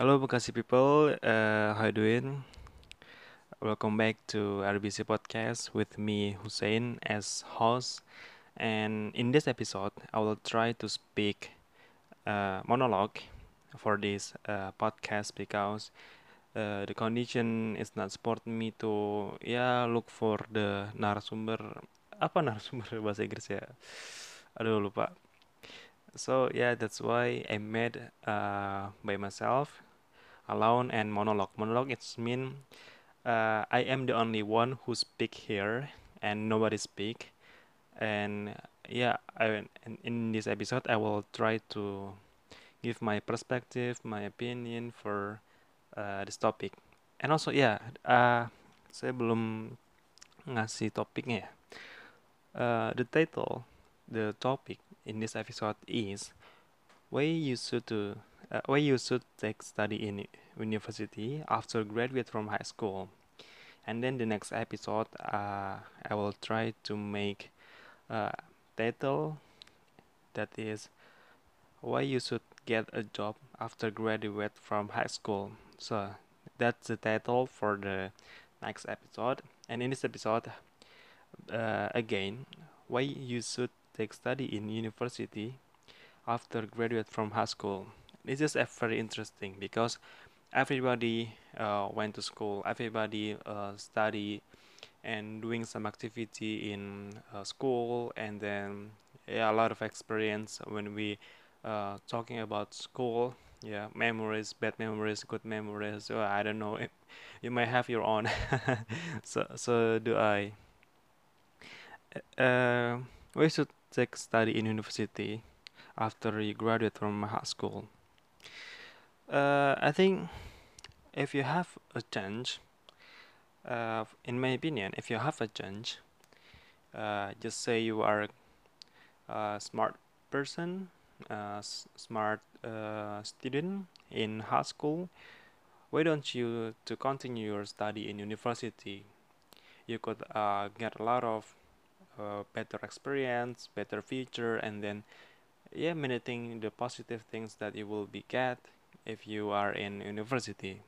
Hello Bekasi people, uh, how you doing? Welcome back to RBC Podcast with me Hussein as host. And in this episode, I will try to speak uh, monologue for this uh, podcast because uh, the condition is not support me to ya look for the narasumber apa narasumber bahasa Inggris ya? Aduh lupa. So yeah, that's why I made uh, by myself alone and monologue. Monologue it's mean uh, I am the only one who speak here and nobody speak. And yeah, I, in this episode I will try to give my perspective, my opinion for uh, this topic. And also yeah, uh, saya belum ngasih topiknya ya. Uh, the title, the topic in this episode is why you should to uh, why you should take study in university after graduate from high school. And then the next episode, uh, I will try to make a title that is why you should get a job after graduate from high school. So that's the title for the next episode. And in this episode, uh, again, why you should take study in university after graduate from high school. This is very interesting because everybody uh, went to school, everybody uh, study and doing some activity in uh, school, and then yeah, a lot of experience when we uh, talking about school. Yeah, memories, bad memories, good memories. So I don't know. You might have your own. so so do I. Uh, we should take study in university after you graduate from high school. Uh, I think if you have a chance, uh, in my opinion, if you have a chance, uh, just say you are a smart person, a smart uh, student in high school, why don't you to continue your study in university? You could uh, get a lot of uh, better experience, better future, and then yeah, many things, the positive things that you will be get if you are in university.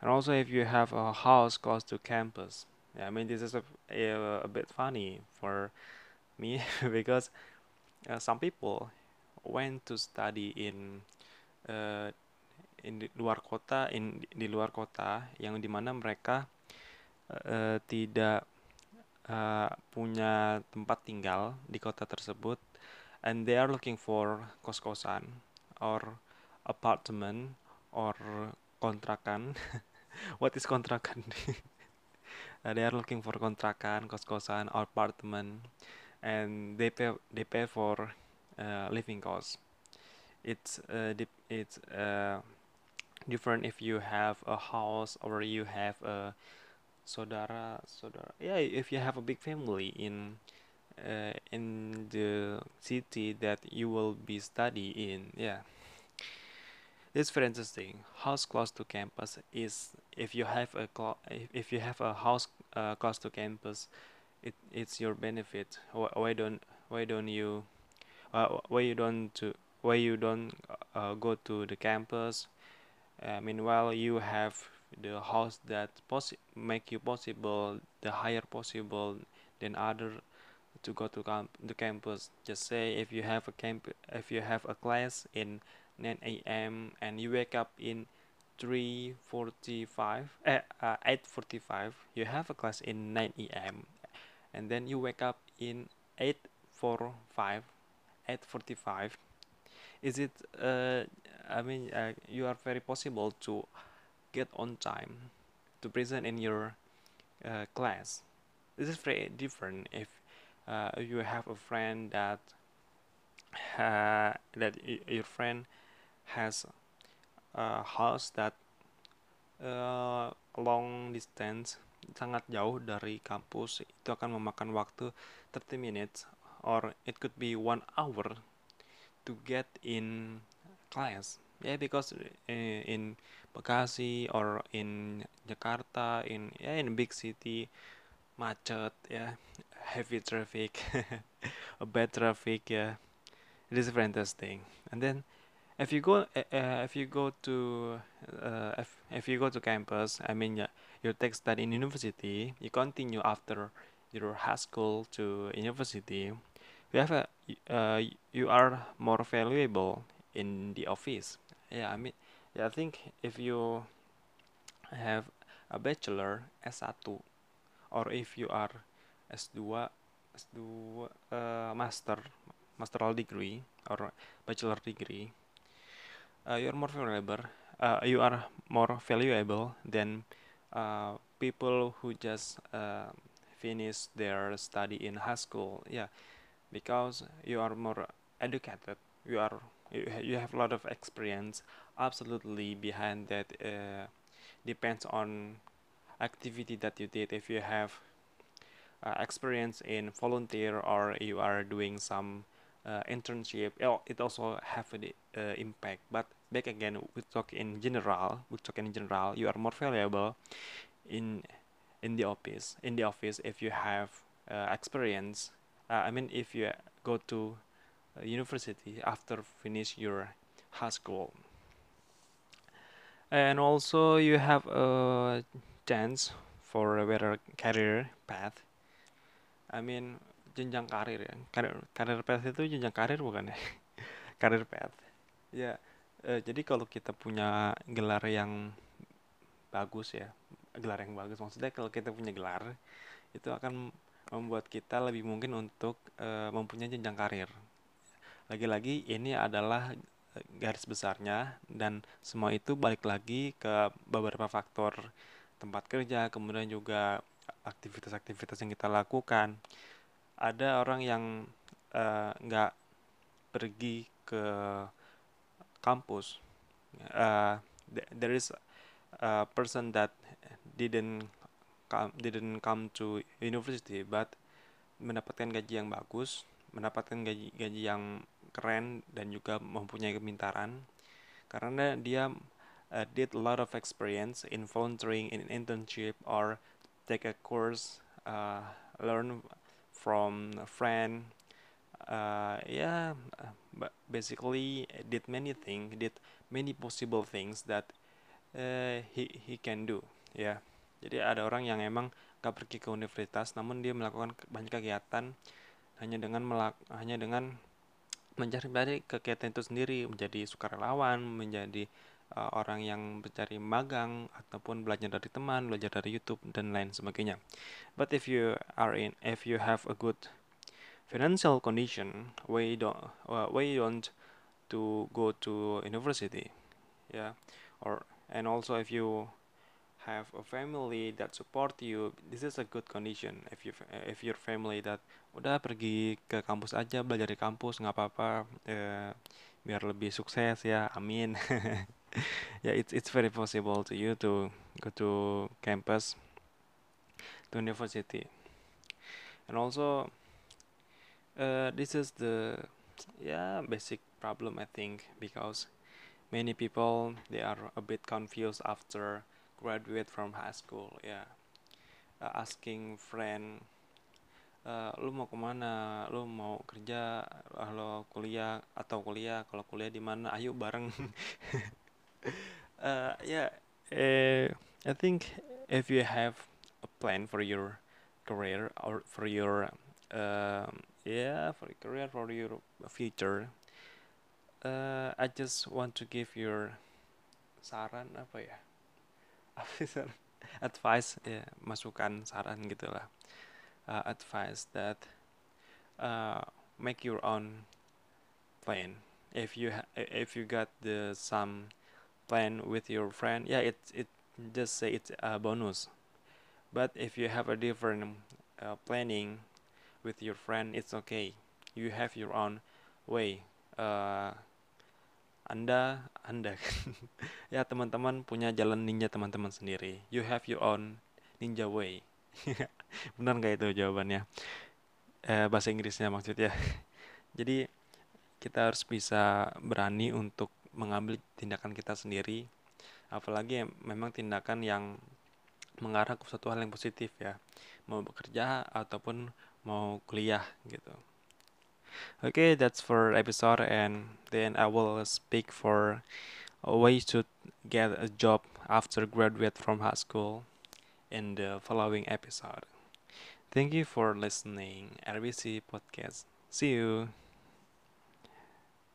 And also if you have a house close to campus. Yeah, I mean this is a, a, a bit funny for me because uh, some people went to study in uh, in di luar kota in di luar kota yang dimana mereka uh, tidak uh, punya tempat tinggal di kota tersebut and they are looking for kos-kosan or apartment or kontrakan. What is kontrakan? Uh, they are looking for kontrakan kos-kosan or apartment and they pay they pay for uh, living costs. It's uh, it's uh, different if you have a house or you have a saudara saudara. Yeah if you have a big family in uh, in the city that you will be study in yeah. It's very interesting house close to campus is if you have a if you have a house uh, close to campus it it's your benefit. Why don't why don't you uh, why you don't to why you don't uh, go to the campus? Uh, meanwhile you have the house that make you possible the higher possible than other to go to camp the campus. Just say if you have a camp if you have a class in 9 a.m and you wake up in 3:45 uh, uh, 8:45 you have a class in 9 a.m and then you wake up in 8:45 8:45 is it uh, I mean uh, you are very possible to get on time to present in your uh, class. This is very different if uh, you have a friend that uh, that your friend has a house that uh, long distance sangat jauh dari kampus itu akan memakan waktu 30 minutes or it could be one hour to get in class yeah because uh, in Bekasi or in Jakarta in yeah in big city macet yeah heavy traffic a bad traffic yeah it is interesting and then if you go uh, uh, if you go to uh, if, if you go to campus i mean yeah, you take study in university you continue after your high school to university you have a uh, you are more valuable in the office yeah i mean yeah i think if you have a bachelor S1 or if you are S2 S2 uh, master masteral degree or bachelor degree uh, you are more valuable uh, you are more valuable than uh, people who just uh, finish their study in high school. Yeah because you are more educated you are you, have a lot of experience absolutely behind that uh, depends on activity that you did. If you have uh, experience in volunteer or you are doing some uh, internship it also have an uh, impact. But back again we talk in general we talk in general you are more valuable in in the office in the office if you have uh, experience. Uh, i mean if you go to university after finish your high school. And also you have a chance for a better career path. I mean jenjang karir ya. Karir karir path itu jenjang karir bukan ya? Karir path. Ya uh, jadi kalau kita punya gelar yang bagus ya gelar yang bagus maksudnya kalau kita punya gelar itu akan membuat kita lebih mungkin untuk uh, mempunyai jenjang karir lagi-lagi ini adalah garis besarnya dan semua itu balik lagi ke beberapa faktor tempat kerja kemudian juga aktivitas-aktivitas yang kita lakukan. Ada orang yang nggak uh, pergi ke kampus. Uh, there is a person that didn't come didn't come to university but mendapatkan gaji yang bagus mendapatkan gaji gaji yang keren dan juga mempunyai kepintaran karena dia uh, did a lot of experience in volunteering in internship or take a course uh, learn from a friend uh, yeah but basically did many things did many possible things that uh, he he can do ya yeah. jadi ada orang yang emang gak pergi ke universitas namun dia melakukan banyak kegiatan hanya dengan melak hanya dengan mencari kegiatan itu sendiri menjadi sukarelawan menjadi uh, orang yang mencari magang ataupun belajar dari teman belajar dari YouTube dan lain sebagainya. But if you are in if you have a good financial condition you don't uh, you don't to go to university? Yeah. Or and also if you have a family that support you this is a good condition. If you if your family that udah pergi ke kampus aja belajar di kampus nggak apa-apa uh, biar lebih sukses ya amin. Yeah it's it's very possible to you to go to campus to university. And also uh, this is the yeah basic problem I think because many people they are a bit confused after graduate from high school ya. Yeah. uh, asking friend uh, lu mau ke mana? Lu mau kerja? Uh, lo kuliah? Atau kuliah? Kalau kuliah di mana? Ayo bareng. Uh, yeah uh, I think if you have a plan for your career or for your uh, yeah for your career for your future uh, I just want to give your saran apa ya advice ya masukan saran gitulah uh, advice that uh, make your own plan. If you if you got the some plan with your friend yeah it it just say it's a bonus. But if you have a different uh, planning with your friend it's okay. You have your own way uh, anda anda. Ya teman-teman punya jalan ninja teman-teman sendiri. You have your own ninja way. Benar nggak itu jawabannya? Eh, bahasa Inggrisnya maksudnya. Jadi kita harus bisa berani untuk mengambil tindakan kita sendiri. Apalagi memang tindakan yang mengarah ke suatu hal yang positif ya. Mau bekerja ataupun mau kuliah gitu Okay, that's for episode, and then I will speak for a way to get a job after graduate from high school in the following episode. Thank you for listening RBEC podcast. See you.